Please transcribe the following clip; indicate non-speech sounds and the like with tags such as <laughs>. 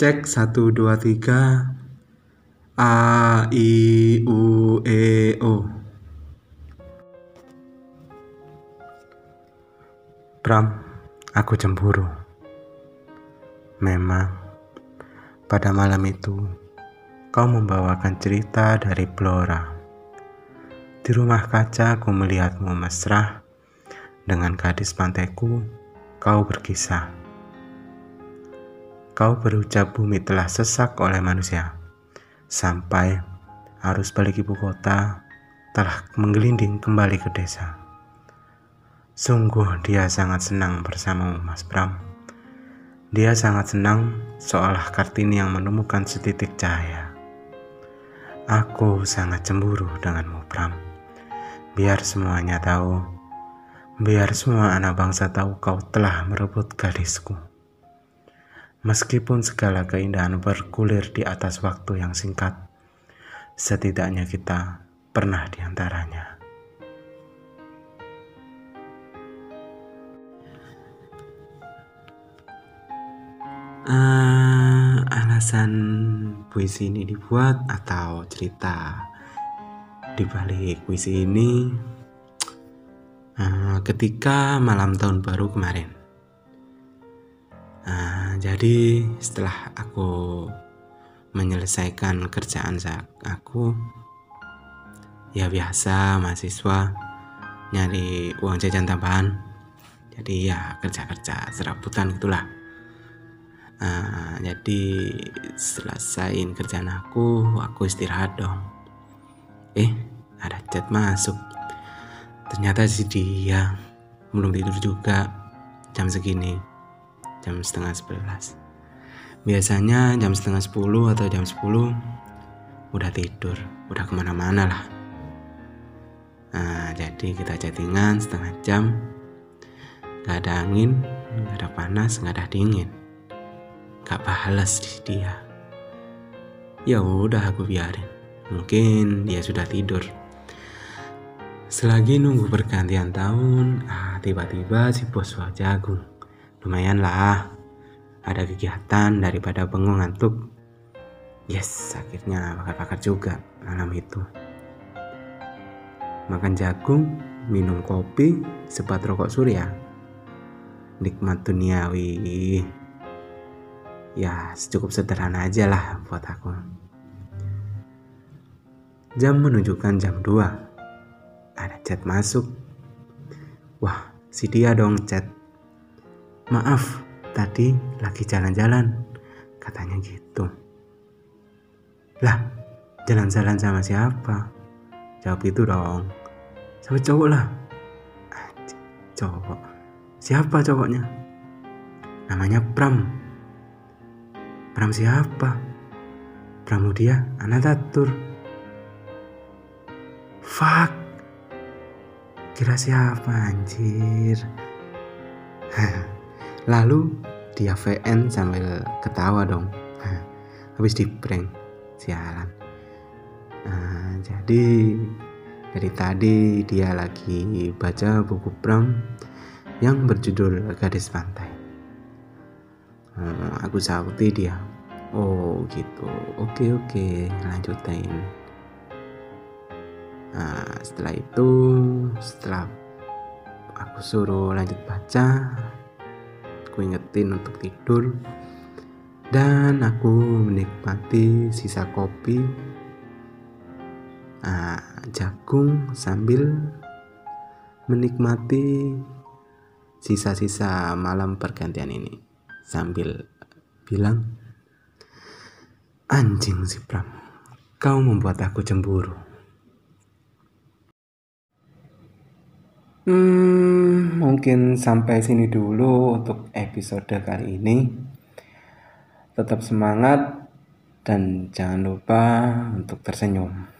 Cek satu dua tiga A I U E O Pram, aku cemburu. Memang pada malam itu kau membawakan cerita dari Blora. Di rumah kaca aku melihatmu mesra dengan gadis pantaiku. Kau berkisah. Kau berucap bumi telah sesak oleh manusia. Sampai arus balik ibu kota telah menggelinding kembali ke desa. Sungguh dia sangat senang bersamamu Mas Pram. Dia sangat senang seolah Kartini yang menemukan setitik cahaya. Aku sangat cemburu denganmu Pram. Biar semuanya tahu, biar semua anak bangsa tahu kau telah merebut gadisku. Meskipun segala keindahan bergulir di atas waktu yang singkat, setidaknya kita pernah di antaranya. Uh, alasan puisi ini dibuat atau cerita di balik puisi ini uh, ketika malam tahun baru kemarin jadi setelah aku menyelesaikan kerjaan aku ya biasa mahasiswa nyari uang jajan tambahan. Jadi ya kerja-kerja serabutan itulah uh, jadi selesaiin kerjaan aku aku istirahat dong. Eh ada chat masuk. Ternyata si dia belum tidur juga jam segini jam setengah sebelas. Biasanya jam setengah sepuluh atau jam sepuluh udah tidur udah ke mana-mana lah. Nah jadi kita chattingan setengah jam. Gak ada angin gak ada panas gak ada dingin. Gak di dia. Ya udah aku biarin. Mungkin dia sudah tidur. Selagi nunggu pergantian tahun, ah tiba-tiba si bos jagung lumayan lah. Ada kegiatan daripada bengong ngantuk. Yes akhirnya bakar-bakar juga malam itu. Makan jagung minum kopi sebat rokok surya. Nikmat duniawi. Ya cukup sederhana aja lah buat aku. Jam menunjukkan jam 2 ada chat masuk. Wah si dia dong chat Maaf, tadi lagi jalan-jalan, katanya gitu. Lah, jalan-jalan sama siapa? Jawab itu dong. Sama cowok lah. Cowok. Siapa cowoknya? Namanya Pram. Pram siapa? Pramudia Anantatur. Fuck. Kira siapa anjir? <laughs> Lalu dia VN sambil ketawa dong. Habis di prank. Sialan. Nah, jadi dari tadi dia lagi baca buku Pram yang berjudul Gadis Pantai. Hmm, aku sauti dia. Oh gitu. Oke oke, lanjutin. Nah, setelah itu, setelah aku suruh lanjut baca, ingetin untuk tidur. Dan aku menikmati sisa kopi nah, jagung sambil menikmati sisa-sisa malam pergantian ini. Sambil bilang anjing si Pram kau membuat aku cemburu. Hmm, mungkin sampai sini dulu untuk episode kali ini. Tetap semangat dan jangan lupa untuk tersenyum.